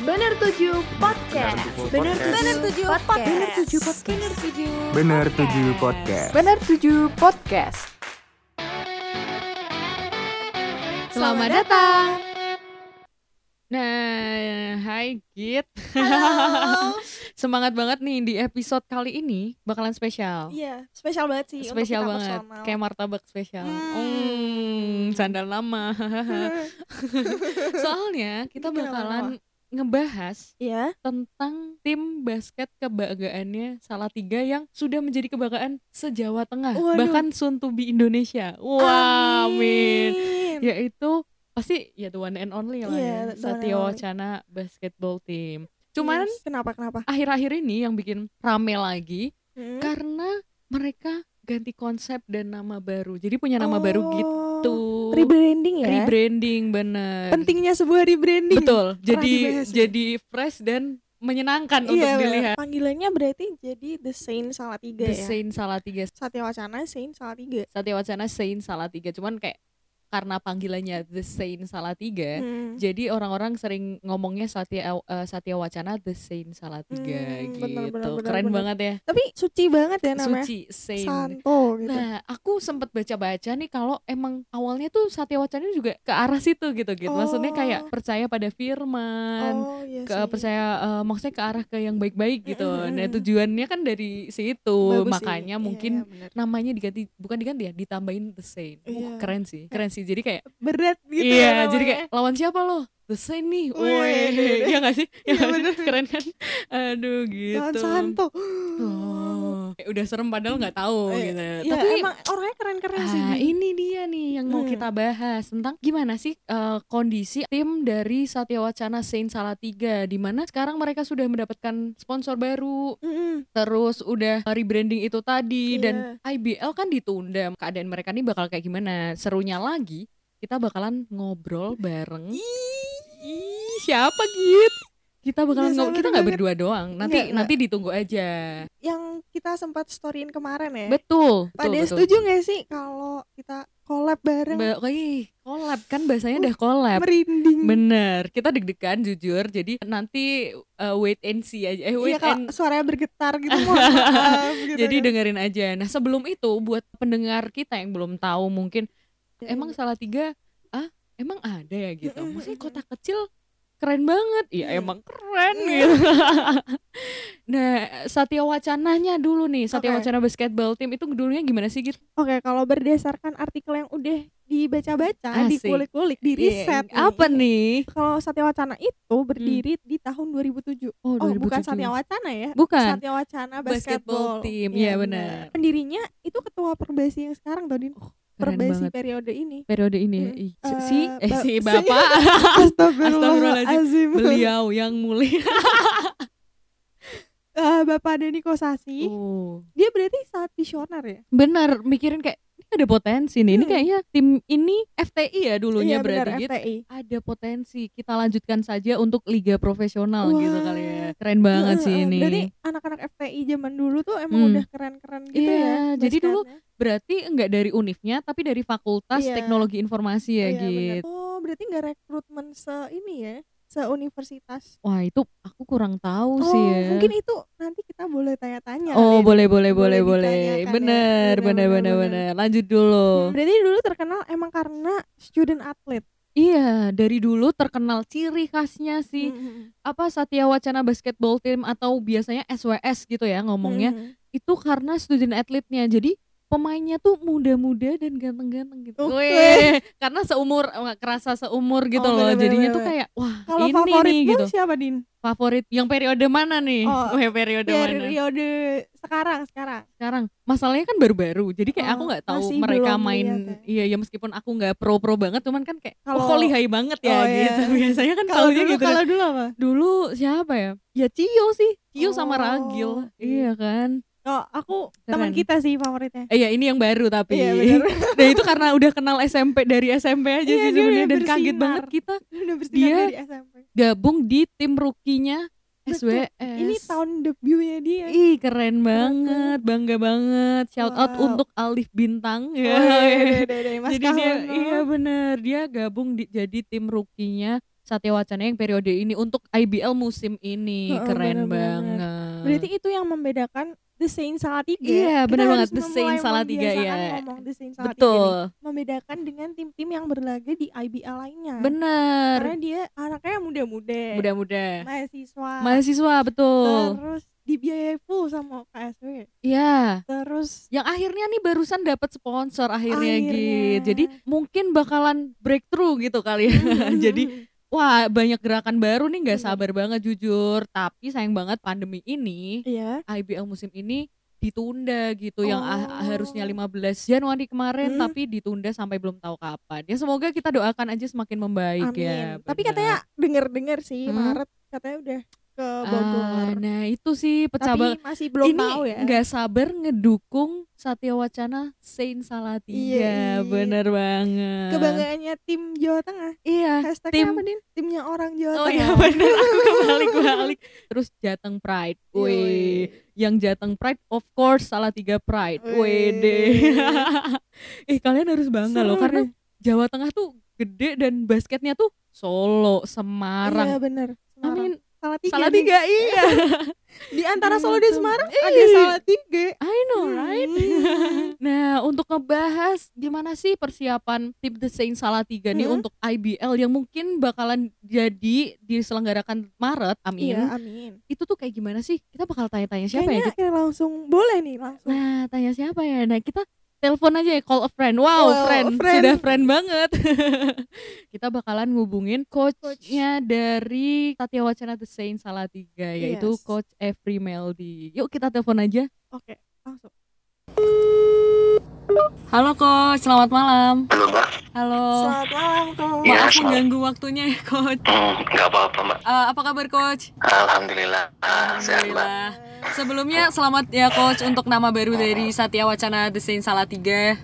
Bener Tujuh Podcast. Bener Tujuh Podcast. Bener Tujuh Podcast. Bener Tujuh. Bener tujuh podcast. Bener Tujuh Podcast. Selamat datang. Nah, hai Git. Halo. Semangat banget nih di episode kali ini bakalan spesial. Iya, spesial banget sih spesial untuk kita banget. personal. Kayak martabak spesial. Hmm. Hmm, sandal lama. Soalnya kita bakalan ngebahas Iya. tentang tim basket kebanggaannya Salatiga yang sudah menjadi kebanggaan se-Jawa Tengah, Waduh. bahkan be Indonesia. Wah, amin. Yaitu pasti ya the one and only lah Iya, ya, only. Wacana Basketball Team. Cuman Yes. kenapa kenapa? akhir-akhir ini yang bikin rame lagi Hmm? karena mereka ganti konsep dan nama baru. Jadi punya nama baru Oh, gitu. Rebranding ya. Rebranding bener. Pentingnya sebuah rebranding. Betul. Jadi dibahas ya. jadi fresh dan menyenangkan Iya, untuk bener. dilihat. Panggilannya berarti jadi The Saint Salatiga The ya. Saint Salatiga. Satya Wacana Saint Salatiga. Satya Wacana Saint Salatiga. Cuman kayak karena panggilannya The Saint Salatiga, Hmm. jadi orang-orang sering ngomongnya Satya eh, Satya Wacana The Saint Salatiga Hmm, gitu. bener, bener, bener, Keren bener. banget ya. Tapi suci banget ya namanya. Suci Saint. Santo gitu. Nah, aku sempat baca-baca nih kalau emang awalnya tuh Satya Wacana juga ke arah situ gitu gitu. Maksudnya kayak Oh. percaya pada firman, oh iya ke sih. percaya eh, maksudnya ke arah ke yang baik-baik gitu. Mm, mm, Nah, tujuannya kan dari situ. Bagus sih. Makanya Iya, mungkin iya, bener. namanya diganti bukan diganti ya, ditambahin The Saint. Wah, Iya. keren sih. Keren sih. Jadi kayak berat gitu iya, ya jadi kayak lawan siapa lo? The Saint nih. Woi, iya gak sih? Nggak sih? bener. Keren kan? Aduh gitu. Lawan Santo. Oh, kayak udah serem padahal nggak tahu Eh, gitu. Ya, Tapi emang orangnya keren-keren sih. Ah, ini dia nih yang mau Hmm. kita bahas tentang gimana sih eh, kondisi tim dari Satya Wacana Saint Salatiga di mana sekarang mereka sudah mendapatkan sponsor baru, Mm-mm. terus udah rebranding itu tadi Iya. dan IBL kan ditunda. Keadaan mereka nih bakal kayak gimana? Serunya lagi kita bakalan ngobrol bareng. Ih, siapa gitu? Kita bakalan Nggak ngobrol, sabar kita nggak berdua doang. Nanti Nggak, nggak. nanti ditunggu aja. Yang kita sempat storyin kemarin ya. Betul. Pada betul, setuju gak sih kalau kita collab bareng? Ba- ih, collab kan bahasanya udah collab. Merinding. Bener, kita deg-degan jujur. Jadi nanti uh, wait and see aja. Eh, Iya wait kalau and suaranya bergetar gitu maaf gitu jadi kan. dengerin aja. Nah sebelum itu buat pendengar kita yang belum tahu mungkin Ya, emang salah tiga, ah emang ada ya gitu. Mm-mm, Maksudnya mm-mm. kota kecil keren banget. Iya Mm. emang keren Iya. gitu. nah Satya Wacananya dulu nih, Satya Oke. Wacana Basketball Team itu dulunya gimana sih gitu? Oke, kalau berdasarkan artikel yang udah dibaca-baca, dikulik-kulik, di riset Iya, Apa nih? Kalau Satya Wacana itu berdiri di tahun 2007. Oh, Oh, bukan 2007. Satya Wacana ya? Bukan. Satya Wacana Basketball Basketball, Team, iya benar. Pendirinya itu ketua Perbasi yang sekarang tau Din. Perbasi banget. periode ini. Periode ini Hmm. Eh, si eh si si- bapak Astagfirullahaladzim. beliau yang mulia. Eh, Bapak Deni Kosasi, Oh. dia berarti sangat visioner ya? Bener, mikirin kayak ini ada potensi nih. Ini Hmm. kayaknya tim ini FTI ya dulunya iya, berarti benar, gitu. FTI. Ada potensi. Kita lanjutkan saja untuk liga profesional gitu Wah. kali ya. Keren banget sih Heeh, ini. Berarti anak-anak FTI zaman dulu tuh emang Hmm. udah keren-keren gitu Iya, ya. jadi dulu. Berarti enggak dari univnya tapi dari Fakultas Iya. Teknologi Informasi ya Iya, bener. gitu. Oh, berarti nggak rekrutmen se ini ya, seuniversitas. Wah, itu aku kurang tahu Oh, sih ya. mungkin itu nanti kita boleh tanya-tanya. Oh, boleh boleh Boleh boleh ya. Bener, Bener, bener bener, bener bener. bener. Lanjut dulu. Hmm, Berarti dulu terkenal emang karena student athlete. Iya, dari dulu terkenal ciri khasnya sih Hmm, apa Satya Wacana Basketball Team atau biasanya SWS gitu ya ngomongnya hmm, hmm. itu karena student atletnya. Jadi pemainnya tuh muda-muda dan ganteng-ganteng gitu. Oke. Weh, karena seumur nggak kerasa seumur gitu Oh, loh. bener, bener, Jadinya bener, tuh bener. kayak wah, Kalau ini favorit nih lu gitu. siapa Din? Favorit yang periode mana nih? Oh, Weh, periode mana? Periode sekarang sekarang. Sekarang masalahnya kan baru-baru. Jadi kayak aku Oh, nggak tahu mereka belum main lihat iya ya meskipun aku nggak pro-pro banget cuman kan kayak oh, Kalau- kok lihai banget ya Oh, iya. gitu. Biasanya kan Kalau dulu gitu. kalau dulu apa? Dulu siapa ya? Ya Cio sih. Cio sama Oh, Ragil. Iya kan? Oh, aku teman kita sih favoritnya. Eh ya ini yang baru tapi. Iya, bener. Dan itu karena udah kenal SMP dari SMP aja Iya, sih sebenarnya dan kaget banget kita Udah Dia- dari SMP. gabung di tim rukinya. SWS. Ini tahun debutnya dia. Ih keren banget, bangga banget. Shout out Wow. untuk Alif Bintang. Oh, Ya, iya, ya. iya, iya, iya, Mas Jadi dia Kahono. iya bener dia gabung di, jadi tim rukinya Satya Wacana yang periode ini untuk IBL musim ini. Heeh, Keren bener-bener. banget. Berarti itu yang membedakan The Saint Salatiga. Iya, harus banget, The memulai Saint Salatiga, membiasakan ya. ngomong The Saint Salatiga nih. Betul. Membedakan dengan tim-tim yang berlaga di IBL lainnya. Bener. Karena dia anaknya muda-muda. Muda-muda. Mahasiswa. Mahasiswa betul. Terus dibiayai full sama KSW. Iya. Terus Yang akhirnya nih barusan dapat sponsor akhirnya, Akhirnya. gitu. Jadi mungkin bakalan breakthrough gitu kali ya. Jadi wah banyak gerakan baru nih nggak Bener. sabar banget jujur. Tapi sayang banget pandemi ini Iya. IBL musim ini ditunda gitu yang ah- Oh. harusnya 15 Januari kemarin Hmm. tapi ditunda sampai belum tahu kapan. Ya semoga kita doakan aja semakin membaik Amin. ya. Tapi benar. katanya denger-dengar sih Hmm. Maret katanya udah ke Bogor. nah itu sih pecah Tapi banget. masih belum ini tahu ya. nggak sabar ngedukung Satya Wacana Saint Salatiga Iya, iya. bener banget Kebanggaannya tim Jawa Tengah. iya Hashtagnya tim apa, Din? Timnya orang Jawa oh Tengah. iya bener aku kebalik balik terus Jateng Pride wih yang Jateng Pride of course Salatiga Pride Wih. wede eh kalian harus bangga loh Seru karena deh. Jawa Tengah tuh gede dan basketnya tuh Solo Iya Semarang bener. Semarang. Amin Salatiga. Salatiga nih. iya Di antara Solo dan. Semarang Ih. ada Salatiga. I know right Hmm. Nah, untuk ngebahas gimana sih persiapan tim The Saint Salatiga nih Hmm. untuk IBL yang mungkin bakalan jadi diselenggarakan Maret, amin. Iya, amin. Itu tuh kayak gimana sih? Kita bakal tanya-tanya siapa ya? Kayaknya kayak langsung boleh nih langsung. Nah, tanya siapa ya? Nah, kita telepon aja ya, call a friend. Wow, Wow, friend. friend. Sudah friend banget. kita bakalan ngubungin coachnya dari Satya Wacana The Saint Salatiga, yaitu Yes. Coach Every Meldi. Yuk kita telepon aja. Oke, langsung. Halo Coach, selamat malam. Halo mbak, Halo. Selamat malam, Coach. Iya, Maaf selamat. mengganggu waktunya ya coach. hmm, nggak apa-apa mbak. Eh, apa kabar coach? Alhamdulillah, ah, sehat mbak. Alhamdulillah. Sebelumnya selamat ya coach untuk nama baru dari Satya Wacana The Saint Salatiga.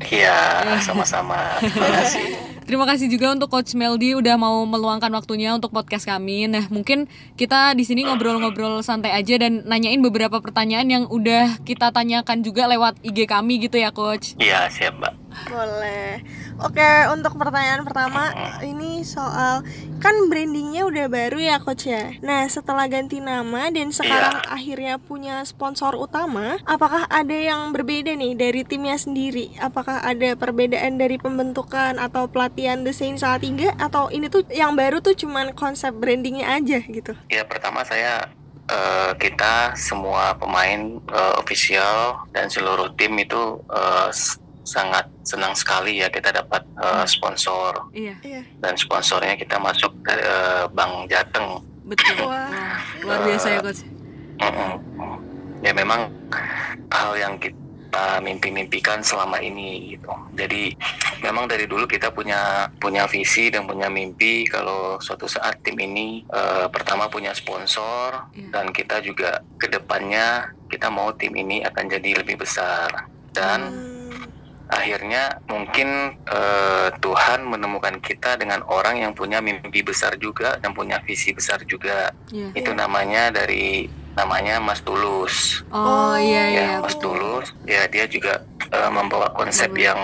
Iya, sama-sama. Terima kasih. Terima kasih juga untuk Coach Meldi udah mau meluangkan waktunya untuk podcast kami. Nah, mungkin kita di sini ngobrol-ngobrol santai aja dan nanyain beberapa pertanyaan yang udah kita tanyakan juga lewat IG kami gitu ya, Coach. Iya, siap mbak. Boleh. Oke, untuk pertanyaan pertama ini soal kan brandingnya udah baru ya coach ya. Nah setelah ganti nama dan sekarang akhirnya punya sponsor utama, apakah ada yang berbeda nih dari timnya sendiri? Apakah ada perbedaan dari pembentukan atau pelatihan The Saint Salatiga atau ini tuh yang baru tuh cuman konsep brandingnya aja gitu? Ya pertama saya eh, kita semua pemain eh, official dan seluruh tim itu s- sangat senang sekali ya kita dapat eh, sponsor Iya, dan sponsornya kita masuk ke eh, Bank Jateng. betul. Wah. Wah, luar biasa ya, Coach. Mm-mm. Ya memang hal yang kita mimpi-mimpikan selama ini gitu. Jadi memang dari dulu kita punya punya visi dan punya mimpi kalau suatu saat tim ini eh, pertama punya sponsor Iya. dan kita juga ke depannya kita mau tim ini akan jadi lebih besar dan Hmm. Akhirnya mungkin eh, Tuhan menemukan kita dengan orang yang punya mimpi besar juga dan punya visi besar juga Iya. itu namanya dari namanya Mas Tulus Oh, iya ya iya. Mas Tulus ya dia juga eh, membawa konsep Bagus. yang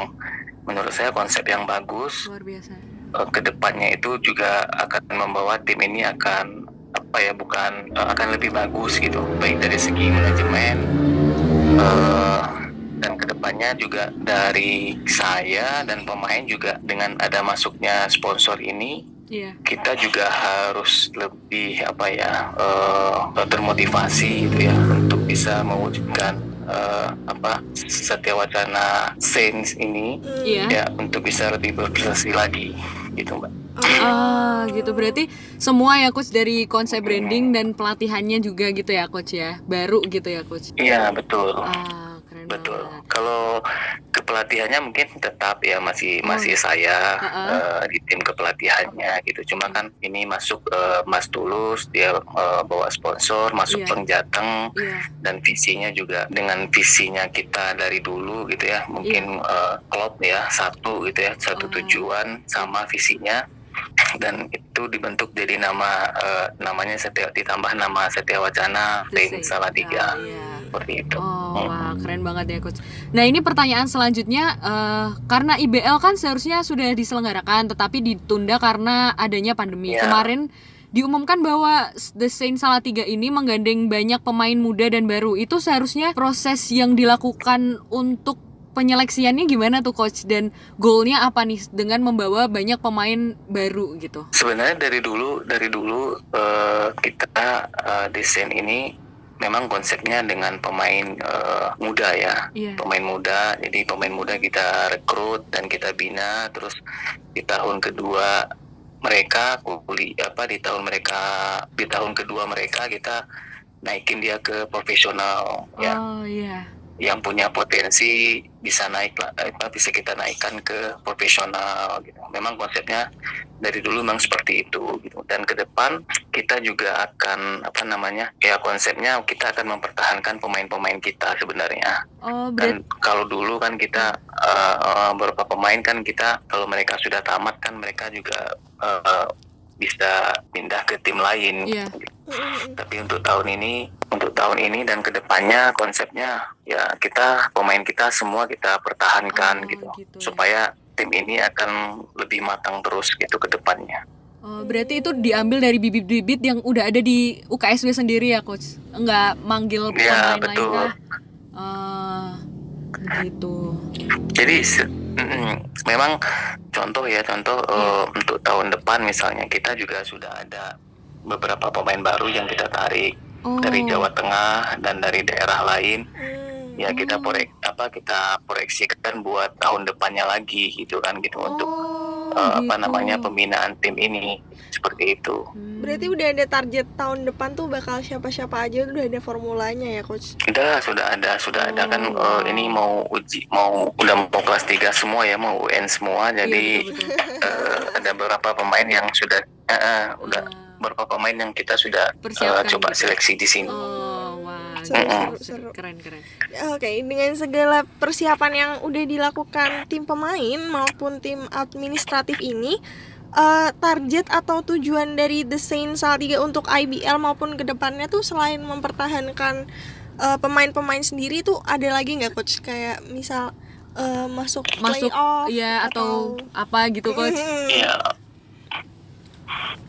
menurut saya konsep yang bagus Luar biasa. Eh, ke depannya itu juga akan membawa tim ini akan apa ya bukan eh, akan lebih bagus gitu baik dari segi manajemen eh, dan ke depannya juga dari saya dan pemain juga dengan ada masuknya sponsor ini Iya. kita juga harus lebih apa ya eh, termotivasi gitu ya untuk bisa mewujudkan eh, apa Satya Wacana Saints ini Iya. ya untuk bisa lebih berprestasi lagi gitu mbak. Ah, gitu berarti semua ya coach dari konsep branding dan pelatihannya juga gitu ya coach ya. Baru gitu ya coach. Iya betul Ah, betul. banget. Kalau kepelatihannya mungkin tetap ya masih Oh. masih saya Ha-ha. eh, di tim kepelatihannya gitu. Cuma kan ini masuk eh, Mas Tulus dia eh, bawa sponsor masuk Iya. Bank Jateng Iya. dan visinya juga dengan visinya kita dari dulu gitu ya mungkin eh, klop ya satu gitu ya satu tujuan sama visinya dan itu dibentuk jadi nama eh, namanya Setia ditambah nama Setia Wacana Tim Saint. Salatiga Ah, iya. Seperti itu. Oh, wah, keren banget ya coach. Nah, ini pertanyaan selanjutnya eh, karena IBL kan seharusnya sudah diselenggarakan tetapi ditunda karena adanya pandemi. Ya. Kemarin diumumkan bahwa The Saint Salatiga ini menggandeng banyak pemain muda dan baru. Itu seharusnya proses yang dilakukan untuk penyeleksiannya gimana tuh coach dan goalnya apa nih dengan membawa banyak pemain baru gitu. Sebenarnya dari dulu dari dulu eh, kita eh, desain ini memang konsepnya dengan pemain eh, muda ya. Iya. Pemain muda, jadi pemain muda kita rekrut dan kita bina terus di tahun kedua mereka kuliah apa di tahun mereka di tahun kedua mereka kita naikin dia ke profesional ya Oh, iya. Yang punya potensi bisa naik lah apa bisa kita naikkan ke profesional gitu. Memang konsepnya dari dulu memang seperti itu gitu. Dan ke depan kita juga akan apa namanya? Ya konsepnya kita akan mempertahankan pemain-pemain kita sebenarnya. Oh, Dan kalau dulu kan kita uh, uh, beberapa pemain kan kita kalau mereka sudah tamat kan mereka juga uh, bisa pindah ke tim lain. Tapi untuk tahun ini, untuk tahun ini dan ke depannya konsepnya ya kita pemain kita semua kita pertahankan Oh, gitu, gitu ya. supaya tim ini akan lebih matang terus gitu ke depannya. Oh, berarti itu diambil dari bibit-bibit yang udah ada di UKSW sendiri ya, coach? Enggak manggil Iya, pemain lain betul. kah? Ah, begitu. Jadi mm, memang contoh ya contoh eh, untuk tahun depan misalnya kita juga sudah ada beberapa pemain baru yang kita tarik Oh, dari Jawa Tengah dan dari daerah lain Hmm. ya kita Oh. proyek apa kita proyeksikan buat tahun depannya lagi gitu kan gitu untuk Oh, eh, apa gitu. namanya pembinaan tim ini seperti itu. Hmm. Berarti udah ada target tahun depan tuh bakal siapa-siapa aja udah ada formulanya ya coach. Sudah sudah ada sudah ada kan Oh. eh, ini mau uji mau udah mau kelas 3 semua ya mau UN semua Iya, jadi betul-betul. eh, ada beberapa pemain yang sudah eh, eh, udah Ah. Beberapa pemain yang kita sudah Persiapkan coba gitu. seleksi di sini. Oh, wah. Seru, seru, seru. Keren, keren. Oke, dengan segala persiapan yang udah dilakukan tim pemain maupun tim administratif ini, eh, target atau tujuan dari The Saint Salatiga untuk IBL maupun ke depannya tuh selain mempertahankan eh, pemain-pemain sendiri tuh ada lagi nggak coach kayak misal eh, masuk Masuk playoff ya atau apa gitu, coach? Hmm,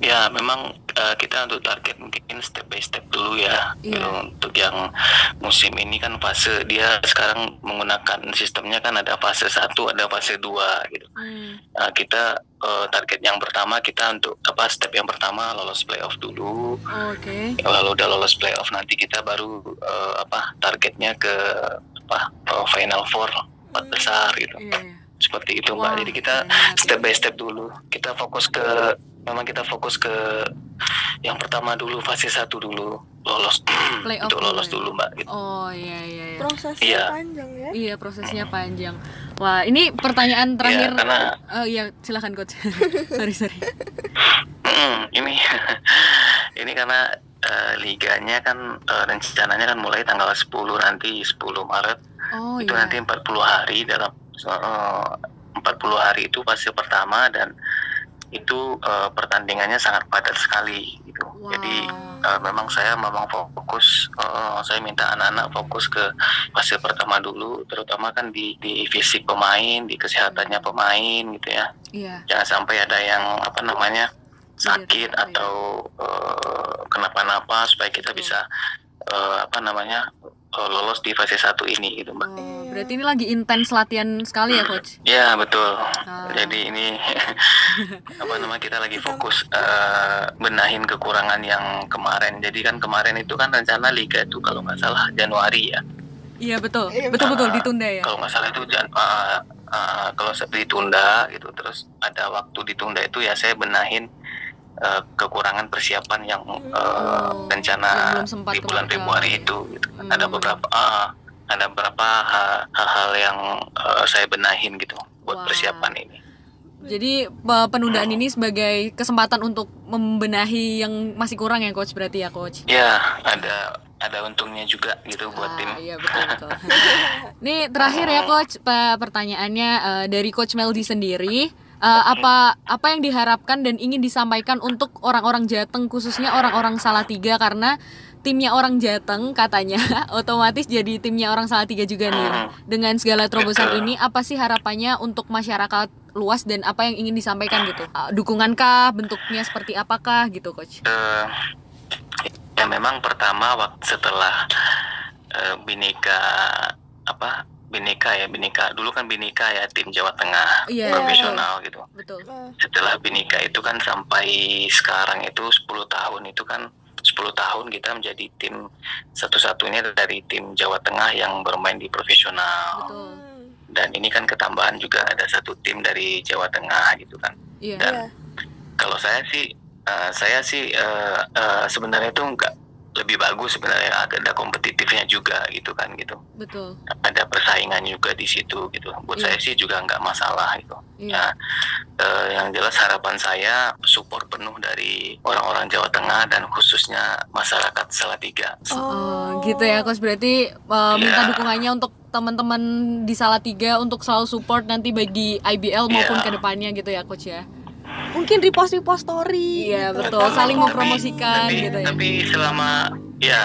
Ya, memang eh, kita untuk target mungkin step by step dulu ya. Gitu. Untuk yang musim ini kan fase dia sekarang menggunakan sistemnya kan ada fase 1, ada fase 2 gitu. Hmm. Nah, kita eh, target yang pertama kita untuk apa step yang pertama lolos playoff dulu. Oke. Lalu udah lolos playoff nanti kita baru eh, apa targetnya ke apa final four empat besar gitu. Iya, iya. Seperti itu Wah, mbak. Jadi kita step by step dulu. Kita fokus ke memang kita fokus ke yang pertama dulu fase satu dulu lolos Playoff untuk dulu lolos ya? dulu mbak. Gitu. Oh, iya, iya, iya. prosesnya Iya. panjang ya. Iya prosesnya panjang. Wah ini pertanyaan terakhir. Iya, karena- Oh iya silakan coach. sorry sorry. Mm, ini ini karena eh, liganya kan eh, rencananya kan mulai tanggal 10 nanti 10 Maret Oh itu iya. nanti 40 hari dalam eh, 40 hari itu fase pertama dan itu eh, pertandingannya sangat padat sekali gitu. Jadi Wah. eh, memang saya memang fokus eh, saya minta anak-anak fokus ke fase pertama dulu terutama kan di di fisik pemain, di kesehatannya pemain gitu ya. Iya. Jangan sampai ada yang apa namanya sakit iya. atau eh, kenapa-napa supaya kita bisa eh, apa namanya lolos di fase satu ini gitu mbak. Oh, berarti ini lagi intens latihan sekali ya coach. Ya betul. Ah. Jadi ini apa nama kita lagi fokus eh, benahin kekurangan yang kemarin. Jadi kan kemarin itu kan rencana liga itu kalau nggak salah Januari ya. Iya betul. Iya, Betul betul Ah, ditunda ya. Kalau nggak salah itu jan ah, ah, kalau ditunda gitu terus ada waktu ditunda itu ya saya benahin eh, kekurangan persiapan yang Oh, rencana di bulan. Februari itu gitu. Hmm. Ada beberapa ah, ada beberapa ha- hal-hal yang eh, saya benahin gitu buat Wah. persiapan ini. Jadi pe- penundaan ini sebagai kesempatan untuk membenahi yang masih kurang ya coach berarti ya coach. Ya, ada ada untungnya juga gitu buat Ah, tim. Iya betul betul. Nih terakhir ya coach pe- pertanyaannya eh, dari coach Meldi sendiri Eh, apa apa yang diharapkan dan ingin disampaikan untuk orang-orang Jateng khususnya orang-orang Salatiga karena timnya orang Jateng katanya otomatis jadi timnya orang Salatiga juga nih. Hmm. Dengan segala terobosan Betul. ini apa sih harapannya untuk masyarakat luas dan apa yang ingin disampaikan gitu? Eh, dukungankah bentuknya seperti apakah gitu coach? Eh, ya memang pertama waktu setelah eh, Bineka apa Bineka ya Bineka dulu kan Bineka ya tim Jawa Tengah Iya, profesional gitu Betul. Setelah Bineka itu kan sampai sekarang itu 10 tahun itu kan 10 tahun kita menjadi tim satu-satunya dari tim Jawa Tengah yang bermain di profesional Betul. dan ini kan ketambahan juga ada satu tim dari Jawa Tengah gitu kan Iya. Dan Iya. kalau saya sih eh, saya sih eh, eh, sebenarnya itu enggak lebih bagus sebenarnya ada kompetitifnya juga gitu kan gitu Betul. ada persaingan juga di situ gitu buat Iya. saya sih juga nggak masalah gitu Iya. Nah, eh, yang jelas harapan saya support penuh dari orang-orang Jawa Tengah dan khususnya masyarakat Salatiga Oh, gitu ya coach berarti uh, minta Iya. dukungannya untuk teman-teman di Salatiga untuk selalu support nanti baik di IBL maupun Iya. ke depannya gitu ya coach ya. Mungkin repost repost story Iya gitu. betul, saling Tapi- mempromosikan tapi, gitu ya. tapi selama ya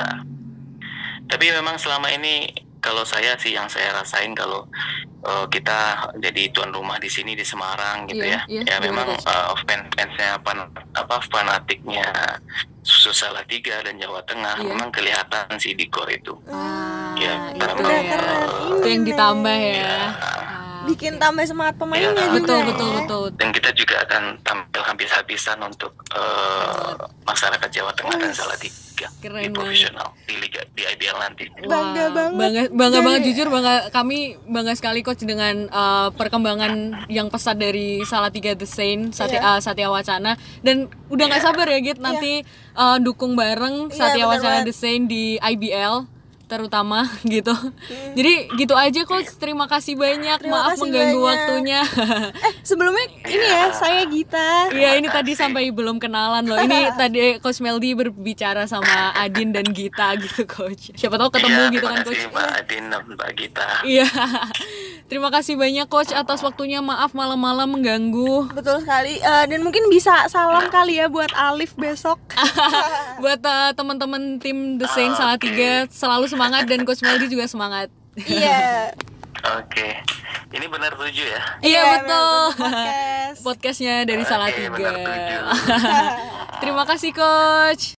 tapi memang selama ini kalau saya sih yang saya rasain kalau eh, kita jadi tuan rumah di sini di Semarang gitu Iya, ya iya, ya memang Coach? eh, fan- fansnya pan- apa fanatiknya Susu Salatiga dan Jawa Tengah Iya. memang kelihatan sih di core itu Ah, ya itu memang ya. eh, Itu yang ditambah ya. ya, bikin tambah semangat pemainnya Iya, juga betul ya. betul betul. dan kita juga akan tampil habis-habisan untuk eh, masyarakat Jawa Tengah dan Wih, Salatiga keren di profesional di liga di IBL nanti. Bangga Wah, banget. Bangga, bangga Jadi- banget jujur bangga kami bangga sekali coach dengan uh, perkembangan yang pesat dari Salatiga The Saint Satya, Iya. uh, Satya Wacana dan udah nggak sabar ya Git nanti uh, dukung bareng Iya, Satya bener Wacana. The Saint di IBL terutama gitu. Hmm. Jadi gitu aja coach. Terima kasih banyak. Terima Maaf kasih mengganggu banyak. waktunya. eh sebelumnya ini ya saya Gita Iya ini tadi sampai belum kenalan loh. Ini tadi Coach Meldi berbicara sama Adin dan Gita gitu coach. Siapa tahu ketemu Iya, gitu kan coach. Mbak Adin dan Mbak Gita. Iya. Terima kasih banyak coach atas waktunya. Maaf malam-malam mengganggu. betul sekali Eh, dan mungkin bisa salam kali ya buat Alif besok Buat uh, teman-teman tim The Saint Salatiga selalu semangat dan coach Meldi juga semangat. iya Oke. Ini benar tujuh ya? Iya betul. podcast. Podcastnya dari Oke, Salatiga. benar tujuh. Terima kasih coach.